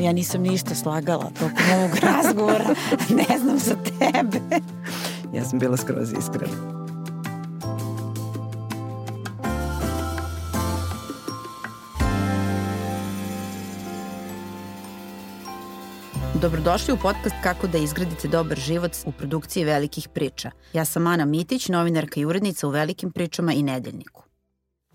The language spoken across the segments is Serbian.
ja nisam ništa slagala tokom ovog razgovora. ne znam za tebe. ja sam bila skroz iskrena. Dobrodošli u podcast Kako da izgradite dobar život u produkciji velikih priča. Ja sam Ana Mitić, novinarka i urednica u Velikim pričama i Nedeljniku.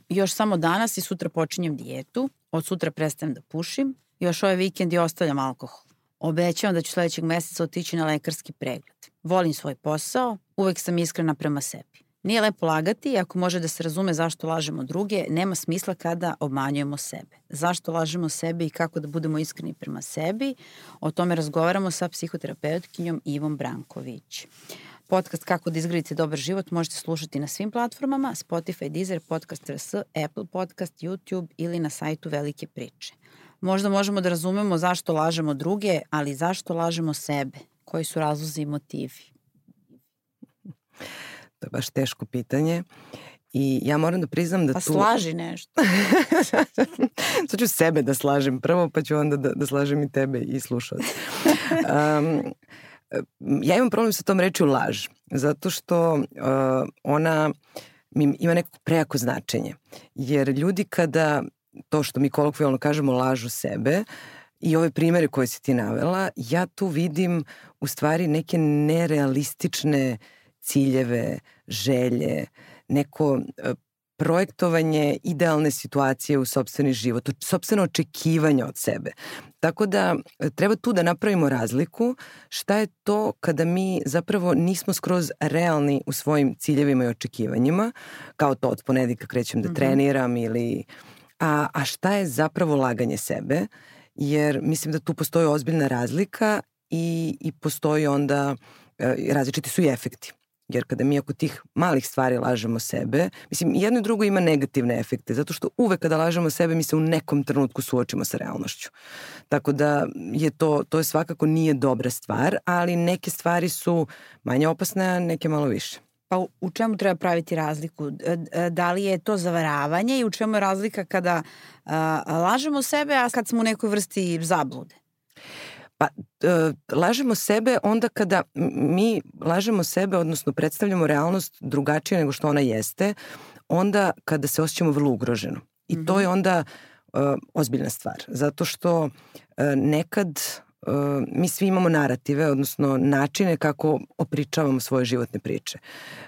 Još samo danas i sutra počinjem dijetu, od sutra prestajem da pušim, još ovaj vikend i ostavljam alkohol. Obećavam da ću sledećeg meseca otići na lekarski pregled. Volim svoj posao, uvek sam iskrena prema sebi. Nije lepo lagati, ako može da se razume zašto lažemo druge, nema smisla kada obmanjujemo sebe. Zašto lažemo sebe i kako da budemo iskreni prema sebi, o tome razgovaramo sa psihoterapeutkinjom Ivom Branković. Podcast Kako da izgradite dobar život možete slušati na svim platformama, Spotify, Deezer, Podcast RS, Apple Podcast, YouTube ili na sajtu Velike priče. Možda možemo da razumemo zašto lažemo druge, ali zašto lažemo sebe? Koji su razlozi i motivi? To je baš teško pitanje. I ja moram da priznam da pa tu... Pa slaži nešto. Sad ću sebe da slažem prvo, pa ću onda da, da slažem i tebe i slušalce. Um, ja imam problem sa tom rečju laž, zato što uh, ona ima neko prejako značenje. Jer ljudi kada to što mi kolokvijalno kažemo lažu sebe, i ove primere koje si ti navela, ja tu vidim u stvari neke nerealistične ciljeve, želje, neko e, projektovanje idealne situacije u sobstveni život, sobstveno očekivanje od sebe. Tako da e, treba tu da napravimo razliku šta je to kada mi zapravo nismo skroz realni u svojim ciljevima i očekivanjima, kao to od ponedika krećem da mm -hmm. treniram ili... A, a šta je zapravo laganje sebe? Jer mislim da tu postoji ozbiljna razlika i, i postoji onda, e, različiti su i efekti. Jer kada mi oko tih malih stvari lažemo sebe, mislim, jedno i drugo ima negativne efekte, zato što uvek kada lažemo sebe mi se u nekom trenutku suočimo sa realnošću. Tako da je to, to je svakako nije dobra stvar, ali neke stvari su manje opasne, a neke malo više. Pa u čemu treba praviti razliku? Da li je to zavaravanje i u čemu je razlika kada a, lažemo sebe, a kad smo u nekoj vrsti zablude? Pa, e, lažemo sebe onda kada mi lažemo sebe, odnosno predstavljamo realnost drugačije nego što ona jeste, onda kada se osjećamo vrlo ugroženo. I mm -hmm. to je mhm. onda e, ozbiljna stvar, zato što e, nekad mi svi imamo narative, odnosno načine kako opričavamo svoje životne priče.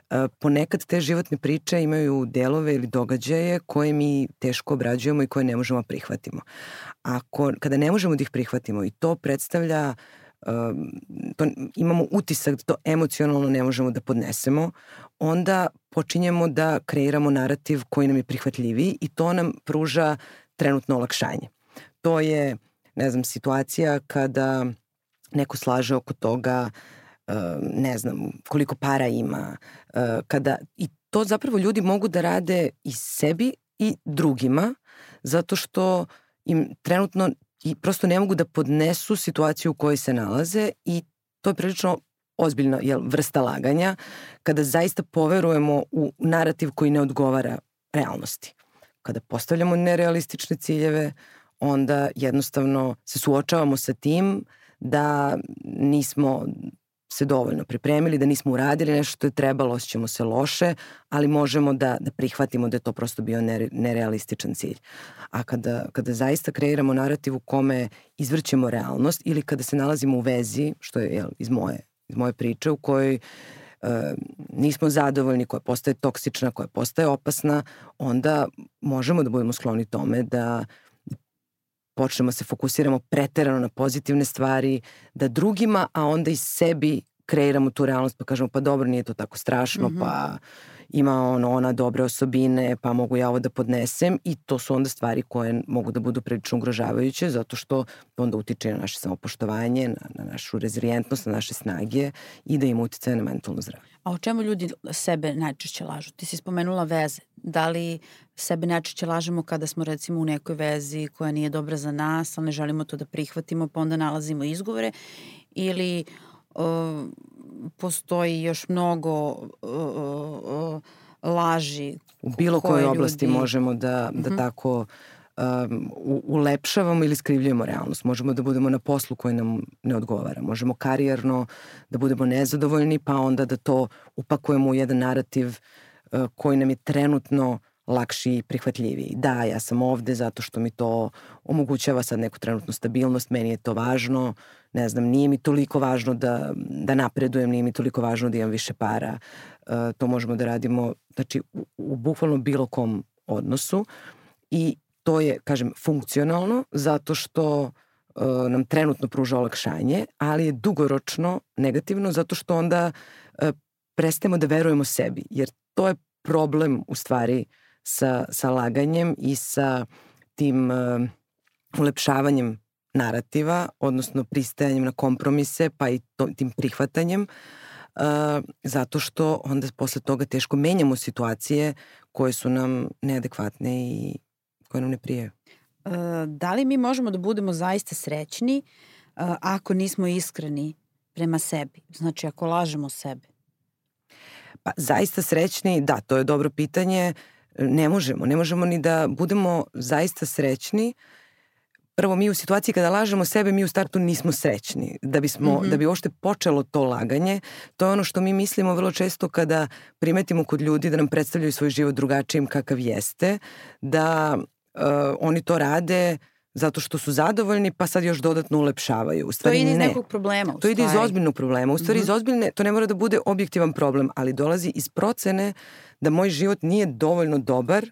Uh, ponekad te životne priče imaju delove ili događaje koje mi teško obrađujemo i koje ne možemo da prihvatimo. Ako, kada ne možemo da ih prihvatimo i to predstavlja um, to, imamo utisak da to emocionalno ne možemo da podnesemo, onda počinjemo da kreiramo narativ koji nam je prihvatljiviji i to nam pruža trenutno olakšanje. To je ne znam, situacija kada neko slaže oko toga, uh, ne znam, koliko para ima, uh, kada, i to zapravo ljudi mogu da rade i sebi i drugima, zato što im trenutno i prosto ne mogu da podnesu situaciju u kojoj se nalaze i to je prilično ozbiljna jel, vrsta laganja kada zaista poverujemo u narativ koji ne odgovara realnosti. Kada postavljamo nerealistične ciljeve, onda jednostavno se suočavamo sa tim da nismo se dovoljno pripremili, da nismo uradili nešto što je trebalo, osjećamo se loše, ali možemo da, da prihvatimo da je to prosto bio nere, nerealističan cilj. A kada, kada zaista kreiramo narativ u kome izvrćemo realnost ili kada se nalazimo u vezi, što je jel, iz, moje, iz moje priče, u kojoj e, nismo zadovoljni, koja postaje toksična, koja postaje opasna, onda možemo da budemo skloni tome da počnemo se fokusiramo preterano na pozitivne stvari, da drugima, a onda i sebi kreiramo tu realnost pa kažemo pa dobro nije to tako strašno, mm -hmm. pa ima ono, ona dobre osobine, pa mogu ja ovo da podnesem i to su onda stvari koje mogu da budu prilično ugrožavajuće zato što onda utiče na naše samopoštovanje, na, na našu rezilijentnost, na naše snage i da im utice na mentalno zdravlje. A o čemu ljudi sebe najčešće lažu? Ti si spomenula veze. Da li sebe najčešće lažemo kada smo recimo u nekoj vezi koja nije dobra za nas, ali ne želimo to da prihvatimo, pa onda nalazimo izgovore ili uh, postoji još mnogo uh, uh, laži u bilo kojoj oblasti možemo da, da mm -hmm. tako um, ulepšavamo ili skrivljujemo realnost. Možemo da budemo na poslu koji nam ne odgovara. Možemo karijerno da budemo nezadovoljni, pa onda da to upakujemo u jedan narativ uh, koji nam je trenutno lakši i prihvatljiviji. Da, ja sam ovde zato što mi to omogućava sad neku trenutnu stabilnost, meni je to važno, ne znam, nije mi toliko važno da, da napredujem, nije mi toliko važno da imam više para. Uh, to možemo da radimo, znači, u, u bukvalno bilo kom odnosu i to je, kažem, funkcionalno zato što uh, nam trenutno pruža olakšanje, ali je dugoročno negativno zato što onda uh, prestajemo da verujemo sebi, jer to je problem u stvari sa, sa laganjem i sa tim uh, ulepšavanjem narativa, odnosno pristajanjem na kompromise, pa i to, tim prihvatanjem, uh, zato što onda posle toga teško menjamo situacije koje su nam neadekvatne i koje nam ne prijaju. Uh, da li mi možemo da budemo zaista srećni uh, ako nismo iskreni prema sebi? Znači, ako lažemo sebe? Pa, zaista srećni, da, to je dobro pitanje. Ne možemo. Ne možemo ni da budemo zaista srećni uh, prvo mi u situaciji kada lažemo sebe, mi u startu nismo srećni. Da, bismo, mm -hmm. da bi uopšte počelo to laganje, to je ono što mi mislimo vrlo često kada primetimo kod ljudi da nam predstavljaju svoj život drugačijim kakav jeste, da uh, oni to rade zato što su zadovoljni pa sad još dodatno ulepšavaju. U stvari, to ide iz ne. nekog problema. To ide iz ozbiljnog problema. U stvari mm -hmm. iz ozbiljne, to ne mora da bude objektivan problem, ali dolazi iz procene da moj život nije dovoljno dobar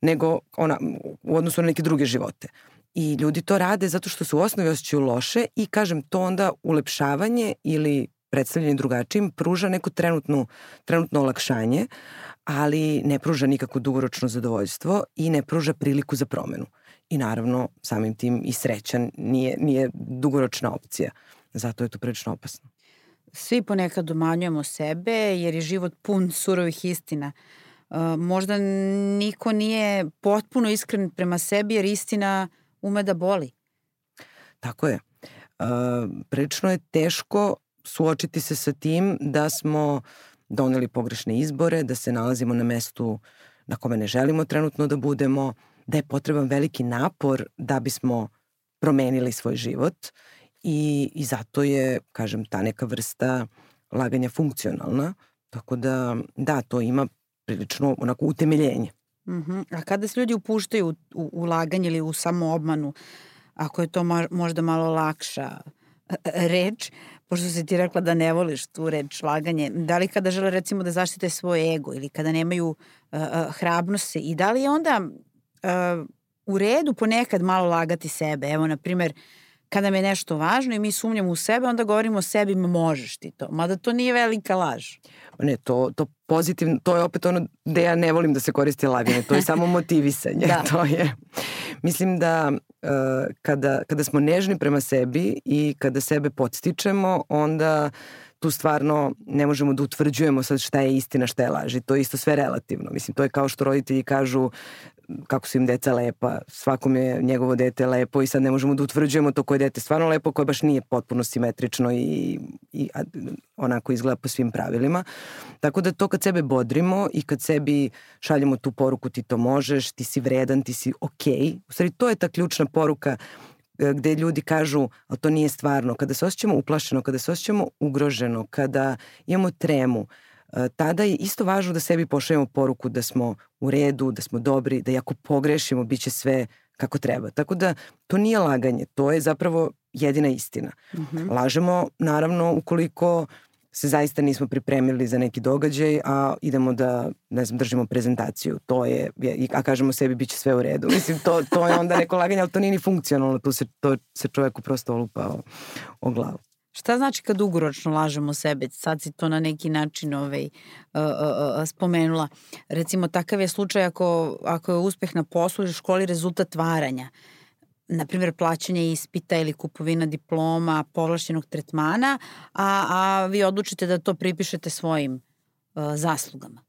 nego ona, u odnosu na neke druge živote. I ljudi to rade zato što se u osnovi osjećaju loše i kažem to onda ulepšavanje ili predstavljanje drugačijim pruža neko trenutnu, trenutno olakšanje, ali ne pruža nikako dugoročno zadovoljstvo i ne pruža priliku za promenu. I naravno, samim tim i srećan nije, nije dugoročna opcija. Zato je to prilično opasno. Svi ponekad umanjujemo sebe jer je život pun surovih istina. Uh, možda niko nije potpuno iskren prema sebi jer istina ume da boli. Tako je. Uh, prilično je teško suočiti se sa tim da smo doneli pogrešne izbore, da se nalazimo na mestu na kome ne želimo trenutno da budemo, da je potreban veliki napor da bismo promenili svoj život i, i zato je, kažem, ta neka vrsta laganja funkcionalna, tako da, da, to ima prilično onako utemeljenje. Mm -hmm. A kada se ljudi upuštaju u, u, u laganje ili u samoobmanu, ako je to možda malo lakša e, reč, pošto si ti rekla da ne voliš tu reč laganje, da li kada žele recimo da zaštite svoj ego ili kada nemaju uh, uh, hrabnost se i da li je onda uh, u redu ponekad malo lagati sebe? Evo, na primer, kada mi je nešto važno i mi sumnjamo u sebe, onda govorimo o sebi, možeš ti to. Mada to nije velika laž. Ne, to, to pozitivno, to je opet ono gde ja ne volim da se koristi laganje, to je samo motivisanje. da. To je, mislim da uh, kada, kada smo nežni prema sebi i kada sebe podstičemo, onda tu stvarno ne možemo da utvrđujemo sad šta je istina, šta je laž i to je isto sve relativno. Mislim, to je kao što roditelji kažu kako su im deca lepa, svakom je njegovo dete lepo i sad ne možemo da utvrđujemo to koje dete stvarno lepo, koje baš nije potpuno simetrično i, i onako izgleda po svim pravilima. Tako da to kad sebe bodrimo i kad sebi šaljemo tu poruku ti to možeš, ti si vredan, ti si okej, okay. u stvari to je ta ključna poruka gde ljudi kažu, ali to nije stvarno, kada se osjećamo uplašeno, kada se osjećamo ugroženo, kada imamo tremu, uh, E, tada je isto važno da sebi pošaljemo poruku da smo u redu, da smo dobri, da ako pogrešimo bit će sve kako treba. Tako da to nije laganje, to je zapravo jedina istina. Mm -hmm. Lažemo naravno ukoliko se zaista nismo pripremili za neki događaj, a idemo da, ne znam, držimo prezentaciju. To je, a kažemo sebi bit će sve u redu. Mislim, to, to je onda neko laganje, ali to nije ni funkcionalno, tu se, to se čoveku prosto olupa o, o glavu. Šta znači kad dugoročno lažemo sebe? Sad si to na neki način ovaj, uh, uh, uh, spomenula. Recimo, takav je slučaj ako, ako je uspeh na poslu ili školi rezultat varanja. Naprimjer, plaćanje ispita ili kupovina diploma, povlašćenog tretmana, a, a vi odlučite da to pripišete svojim uh, zaslugama.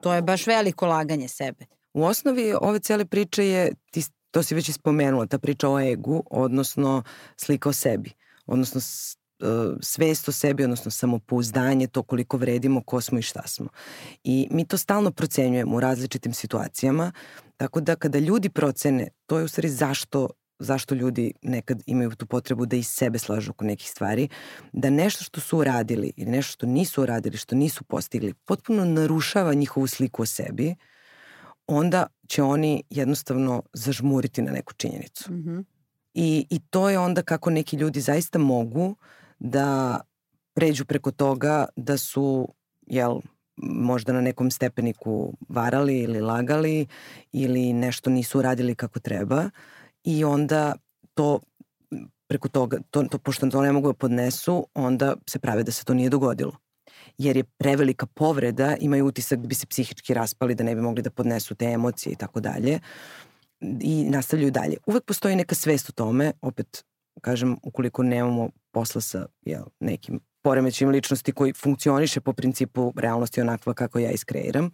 To je baš veliko laganje sebe. U osnovi ove cele priče je, ti, to si već ispomenula, ta priča o egu, odnosno slika o sebi odnosno e, svest o sebi, odnosno samopouzdanje, to koliko vredimo, ko smo i šta smo. I mi to stalno procenjujemo u različitim situacijama, Tako da kada ljudi procene, to je u stvari zašto zašto ljudi nekad imaju tu potrebu da i sebe slažu oko nekih stvari, da nešto što su uradili ili nešto što nisu uradili, što nisu postigli, potpuno narušava njihovu sliku o sebi, onda će oni jednostavno zažmuriti na neku činjenicu. Mm -hmm. I, I to je onda kako neki ljudi zaista mogu da pređu preko toga da su, jel, možda na nekom stepeniku varali ili lagali ili nešto nisu uradili kako treba i onda to preko toga, to, to, pošto to ne mogu da podnesu, onda se prave da se to nije dogodilo. Jer je prevelika povreda, imaju utisak da bi se psihički raspali, da ne bi mogli da podnesu te emocije i tako dalje i nastavljaju dalje. Uvek postoji neka svest o tome, opet kažem, ukoliko nemamo posla sa jel, nekim poremećim ličnosti koji funkcioniše po principu realnosti onakva kako ja iskreiram,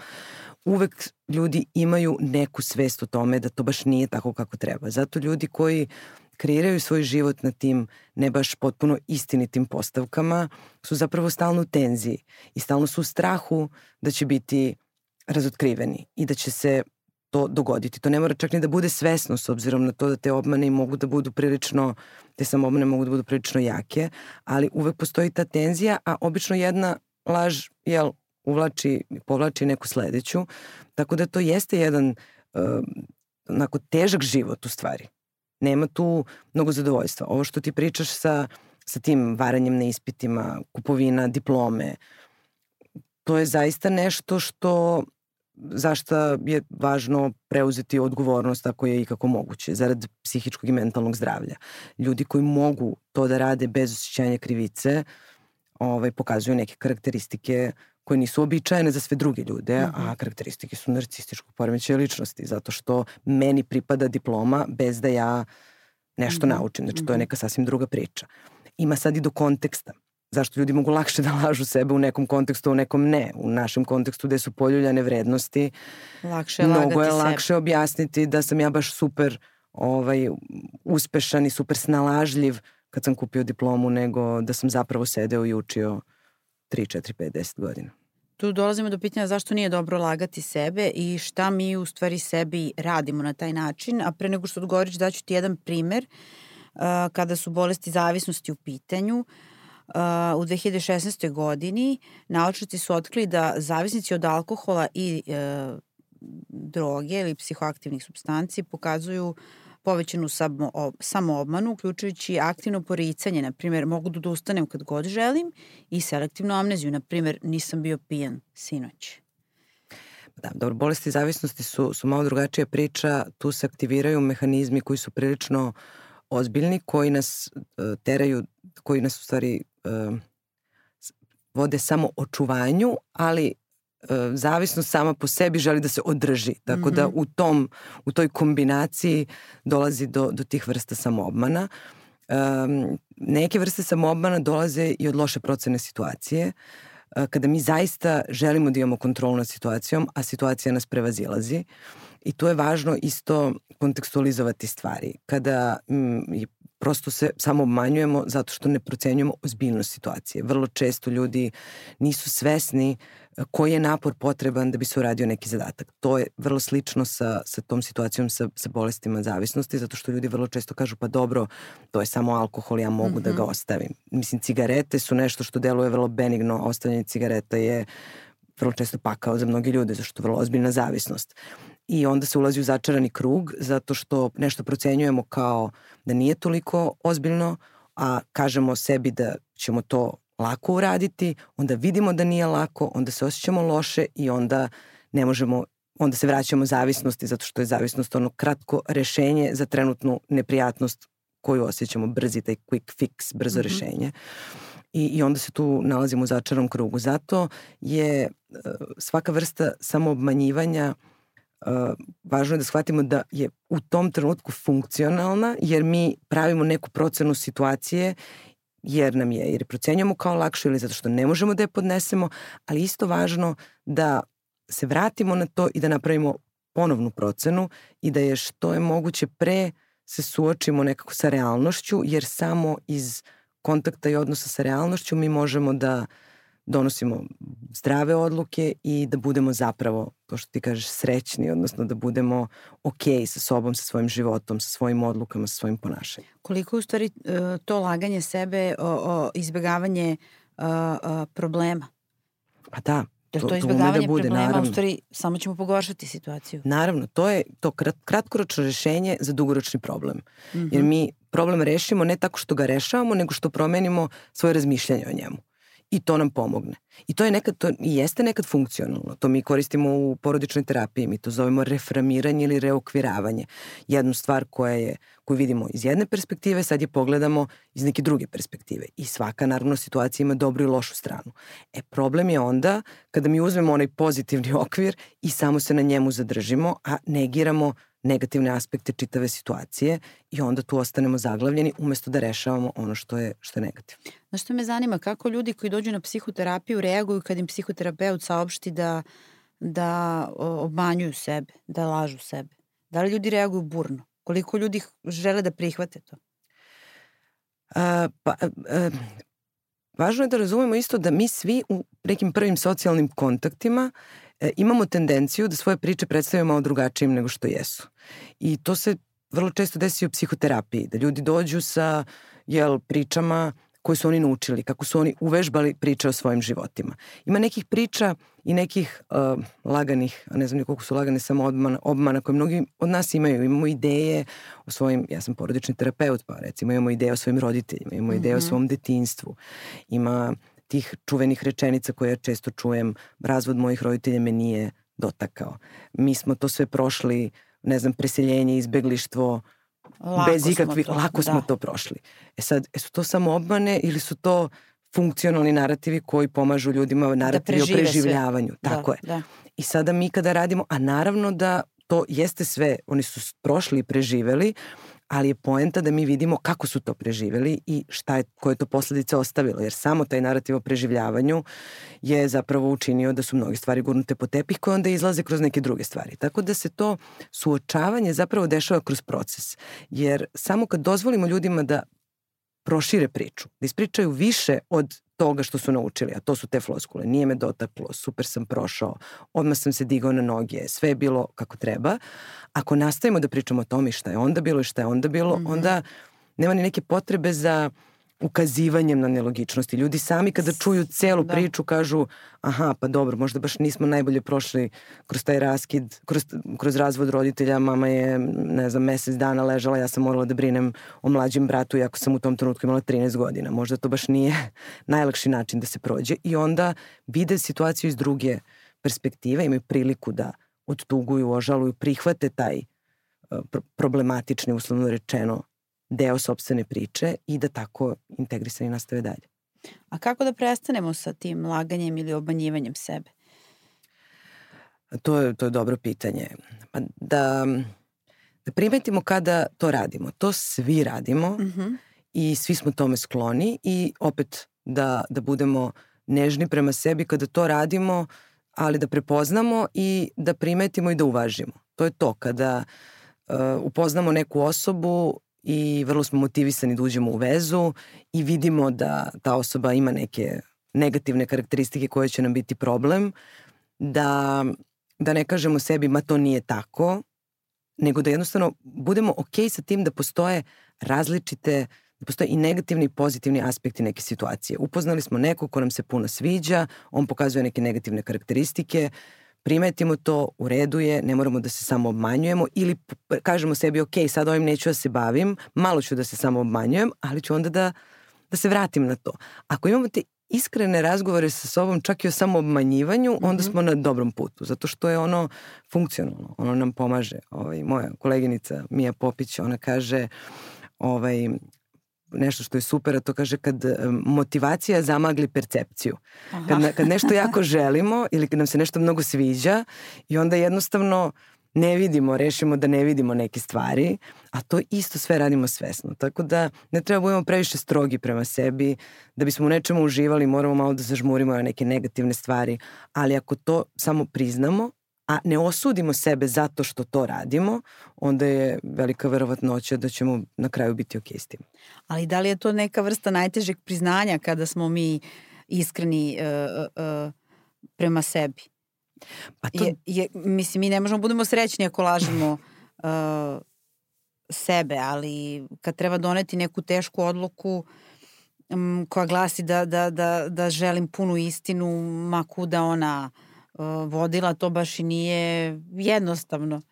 uvek ljudi imaju neku svest o tome da to baš nije tako kako treba. Zato ljudi koji kreiraju svoj život na tim ne baš potpuno istinitim postavkama su zapravo stalno u tenziji i stalno su u strahu da će biti razotkriveni i da će se to dogoditi. To ne mora čak ni da bude svesno s obzirom na to da te obmane mogu da budu prilično, te samobmane mogu da budu prilično jake, ali uvek postoji ta tenzija, a obično jedna laž, jel, uvlači, povlači neku sledeću, tako da to jeste jedan uh, onako težak život u stvari. Nema tu mnogo zadovoljstva. Ovo što ti pričaš sa, sa tim varanjem na ispitima, kupovina, diplome, to je zaista nešto što zašta je važno preuzeti odgovornost ako je i kako moguće, zarad psihičkog i mentalnog zdravlja. Ljudi koji mogu to da rade bez osjećanja krivice, ovaj, pokazuju neke karakteristike koje nisu običajene za sve druge ljude, mm -hmm. a mhm. karakteristike su narcističkog poremećaja ličnosti, zato što meni pripada diploma bez da ja nešto mm -hmm. naučim. Znači, to je mhm. neka sasvim druga priča. Ima sad i do konteksta zašto ljudi mogu lakše da lažu sebe u nekom kontekstu, u nekom ne. U našem kontekstu gde su poljuljane vrednosti, lakše je mnogo je lakše sebe. objasniti da sam ja baš super ovaj, uspešan i super snalažljiv kad sam kupio diplomu nego da sam zapravo sedeo i učio 3, 4, 5, 10 godina. Tu dolazimo do pitanja zašto nije dobro lagati sebe i šta mi u stvari sebi radimo na taj način. A pre nego što odgovoriš daću ti jedan primer uh, kada su bolesti zavisnosti u pitanju. Uh, u 2016. godini naučnici su otkrili da zavisnici od alkohola i e, droge ili psihoaktivnih substanci pokazuju povećanu samo, samoobmanu, uključujući aktivno poricanje, na primjer, mogu da ustanem kad god želim i selektivnu amneziju, na primjer, nisam bio pijan sinoć. Da, dobro, bolesti zavisnosti su, su malo drugačija priča, tu se aktiviraju mehanizmi koji su prilično ozbiljni, koji nas uh, teraju, koji nas u stvari uh, vode samo očuvanju, ali uh, zavisnost sama po sebi želi da se održi. Tako mm -hmm. da mhm. u tom u toj kombinaciji dolazi do do tih vrsta samoobmana. Um, neke vrste samoobmana dolaze i od loše procene situacije. Kada mi zaista želimo da imamo kontrolu nad situacijom, a situacija nas prevazilazi. I tu je važno isto kontekstualizovati stvari. Kada prosto se samo obmanjujemo zato što ne procenjujemo ozbiljnost situacije. Vrlo često ljudi nisu svesni e, koji je napor potreban da bi se uradio neki zadatak. To je vrlo slično sa, sa tom situacijom sa, sa bolestima zavisnosti, zato što ljudi vrlo često kažu pa dobro, to je samo alkohol, ja mogu mm -hmm. da ga mhm. ostavim. Mislim, cigarete su nešto što deluje vrlo benigno, ostavljanje cigareta je vrlo često pakao za mnogi ljude, zašto je vrlo ozbiljna zavisnost i onda se ulazi u začarani krug zato što nešto procenjujemo kao da nije toliko ozbiljno, a kažemo sebi da ćemo to lako uraditi, onda vidimo da nije lako, onda se osjećamo loše i onda ne možemo onda se vraćamo zavisnosti zato što je zavisnost ono kratko rešenje za trenutnu neprijatnost koju osjećamo, brzi taj quick fix, brzo mm -hmm. rešenje. I, I onda se tu nalazimo u začarom krugu. Zato je uh, svaka vrsta samoobmanjivanja uh, važno je da shvatimo da je u tom trenutku funkcionalna jer mi pravimo neku procenu situacije jer nam je, jer je procenjujemo kao lakše ili zato što ne možemo da je podnesemo, ali isto važno da se vratimo na to i da napravimo ponovnu procenu i da je što je moguće pre se suočimo nekako sa realnošću, jer samo iz kontakta i odnosa sa realnošću mi možemo da donosimo zdrave odluke i da budemo zapravo, to što ti kažeš, srećni, odnosno da budemo ok sa sobom, sa svojim životom, sa svojim odlukama, sa svojim ponašanjem. Koliko je u stvari e, to laganje sebe, o, o izbegavanje a, a, problema? Pa da, Jer to, to, izbegavanje da bude, problema, naravno. u stvari samo ćemo pogoršati situaciju. Naravno, to je to krat, kratkoročno rešenje za dugoročni problem. Mm -hmm. Jer mi problem rešimo ne tako što ga rešavamo, nego što promenimo svoje razmišljanje o njemu. I to nam pomogne. I to je nekad, to jeste nekad funkcionalno. To mi koristimo u porodičnoj terapiji, mi to zovemo reframiranje ili reokviravanje. Jednu stvar koja je, koju vidimo iz jedne perspektive, sad je pogledamo iz neke druge perspektive. I svaka, naravno, situacija ima dobru i lošu stranu. E, problem je onda kada mi uzmemo onaj pozitivni okvir i samo se na njemu zadržimo, a negiramo negativne aspekte čitave situacije i onda tu ostanemo zaglavljeni umesto da rešavamo ono što je, što je negativno. Znaš što me zanima, kako ljudi koji dođu na psihoterapiju reaguju kad im psihoterapeut saopšti da, da obmanjuju sebe, da lažu sebe? Da li ljudi reaguju burno? Koliko ljudi žele da prihvate to? A, pa, a, važno je da razumemo isto da mi svi u nekim prvim socijalnim kontaktima e, imamo tendenciju da svoje priče predstavimo malo drugačijim nego što jesu. I to se vrlo često desi u psihoterapiji, da ljudi dođu sa jel, pričama koje su oni naučili, kako su oni uvežbali priče o svojim životima. Ima nekih priča i nekih uh, laganih, a ne znam koliko su lagane samo obmana, obmana koje mnogi od nas imaju. Imamo ideje o svojim, ja sam porodični terapeut, pa recimo imamo ideje o svojim roditeljima, imamo mm -hmm. ideje o svom detinstvu. Ima tih čuvenih rečenica koje ja često čujem, razvod mojih roditelja me nije dotakao. Mi smo to sve prošli, ne znam, preseljenje, izbeglištvo, Lako bez ikakvih, smo to, lako smo da. to prošli. E sad, su to samo obmane ili su to funkcionalni narativi koji pomažu ljudima narativi da o preživljavanju. Sve. Tako da, je. Da. I sada mi kada radimo, a naravno da to jeste sve, oni su prošli i preživeli, ali je poenta da mi vidimo kako su to preživeli i šta je, koje to posledice ostavilo, jer samo taj narativ o preživljavanju je zapravo učinio da su mnoge stvari gurnute po tepih koje onda izlaze kroz neke druge stvari. Tako da se to suočavanje zapravo dešava kroz proces, jer samo kad dozvolimo ljudima da prošire priču, da ispričaju više od toga što su naučili, a to su te floskule. Nije me dotaklo, super sam prošao, odmah sam se digao na noge, sve je bilo kako treba. Ako nastavimo da pričamo o tome šta je onda bilo i šta je onda bilo, mm -hmm. onda nema ni neke potrebe za ukazivanjem na nelogičnosti. Ljudi sami kada čuju celu da. priču kažu aha, pa dobro, možda baš nismo najbolje prošli kroz taj raskid, kroz, kroz razvod roditelja, mama je, ne znam, mesec dana ležala, ja sam morala da brinem o mlađem bratu, iako sam u tom trenutku imala 13 godina. Možda to baš nije najlakši način da se prođe i onda vide situaciju iz druge perspektive, imaju priliku da odtuguju, ožaluju, prihvate taj uh, problematični, uslovno rečeno, deo sobstvene priče i da tako integrisani nastave dalje. A kako da prestanemo sa tim laganjem ili obmanjivanjem sebe? To je, to je dobro pitanje. Pa da, da primetimo kada to radimo. To svi radimo mm -hmm. i svi smo tome skloni i opet da, da budemo nežni prema sebi kada to radimo, ali da prepoznamo i da primetimo i da uvažimo. To je to, kada uh, upoznamo neku osobu i vrlo smo motivisani da uđemo u vezu i vidimo da ta osoba ima neke negativne karakteristike koje će nam biti problem, da, da ne kažemo sebi ma to nije tako, nego da jednostavno budemo ok sa tim da postoje različite da postoje i negativni i pozitivni aspekti neke situacije. Upoznali smo nekog ko nam se puno sviđa, on pokazuje neke negativne karakteristike, primetimo to, u redu je, ne moramo da se samo obmanjujemo ili kažemo sebi, ok, sad ovim neću da se bavim, malo ću da se samo obmanjujem, ali ću onda da, da se vratim na to. Ako imamo te iskrene razgovore sa sobom, čak i o samoobmanjivanju, mm -hmm. onda smo na dobrom putu, zato što je ono funkcionalno, ono nam pomaže. Ovaj, moja koleginica Mija Popić, ona kaže, ovaj, nešto što je super, a to kaže kad motivacija zamagli percepciju. Kad, kad nešto jako želimo ili kad nam se nešto mnogo sviđa i onda jednostavno ne vidimo, rešimo da ne vidimo neke stvari, a to isto sve radimo svesno. Tako da ne treba budemo previše strogi prema sebi, da bismo u nečemu uživali moramo malo da zažmurimo na neke negativne stvari, ali ako to samo priznamo, a ne osudimo sebe zato što to radimo, onda je velika verovatnoća da ćemo na kraju biti ok s tim. Ali da li je to neka vrsta najtežeg priznanja kada smo mi iskreni uh, uh, prema sebi. Pa to... Je, je, mislim, mi ne možemo budemo srećni ako lažemo uh, sebe, ali kad treba doneti neku tešku odluku um, koja glasi da, da, da, da želim punu istinu, ma kuda ona uh, vodila, to baš i nije jednostavno.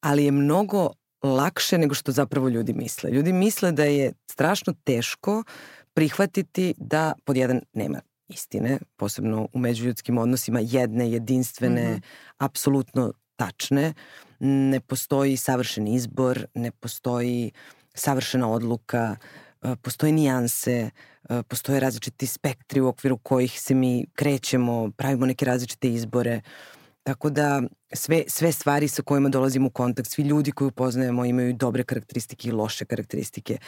Ali je mnogo lakše nego što zapravo ljudi misle. Ljudi misle da je strašno teško prihvatiti da pod jedan nema istine, posebno u međuljudskim odnosima, jedne, jedinstvene, mm -hmm. apsolutno tačne. Ne postoji savršen izbor, ne postoji savršena odluka, e, postoje nijanse, e, postoje različiti spektri u okviru kojih se mi krećemo, pravimo neke različite izbore. Tako da sve, sve stvari sa kojima dolazimo u kontakt, svi ljudi koji upoznajemo imaju dobre karakteristike i loše karakteristike.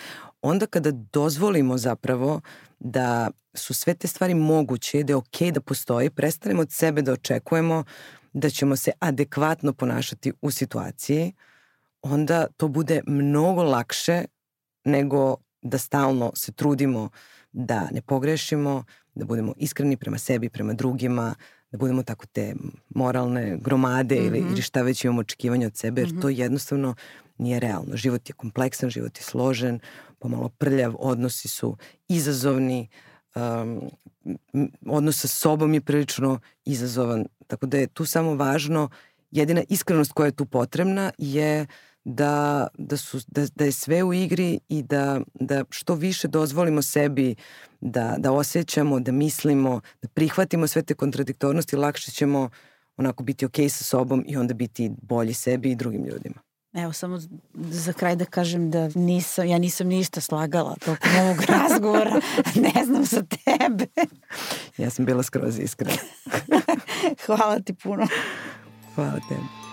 Onda kada dozvolimo zapravo da su sve te stvari moguće, da je okej okay da postoji, prestanemo od sebe da očekujemo da ćemo se adekvatno ponašati u situaciji, onda to bude mnogo lakše nego da stalno se trudimo da ne pogrešimo, da budemo iskreni prema sebi, prema drugima, da budemo tako te moralne gromade mm -hmm. ili, mhm. ili šta već imamo očekivanja od sebe, jer mm -hmm. to jednostavno nije realno. Život je kompleksan, život je složen, pomalo prljav, odnosi su izazovni, um, odnos sa sobom je prilično izazovan, tako da je tu samo važno, jedina iskrenost koja je tu potrebna je da, da, su, da, da je sve u igri i da, da što više dozvolimo sebi da, da osjećamo, da mislimo, da prihvatimo sve te kontradiktornosti, lakše ćemo onako biti okej okay sa sobom i onda biti bolji sebi i drugim ljudima. Evo, samo za kraj da kažem da nisam, ja nisam ništa slagala tokom ovog razgovora. ne znam za tebe. ja sam bila skroz iskrena. Hvala ti puno. Hvala tebi.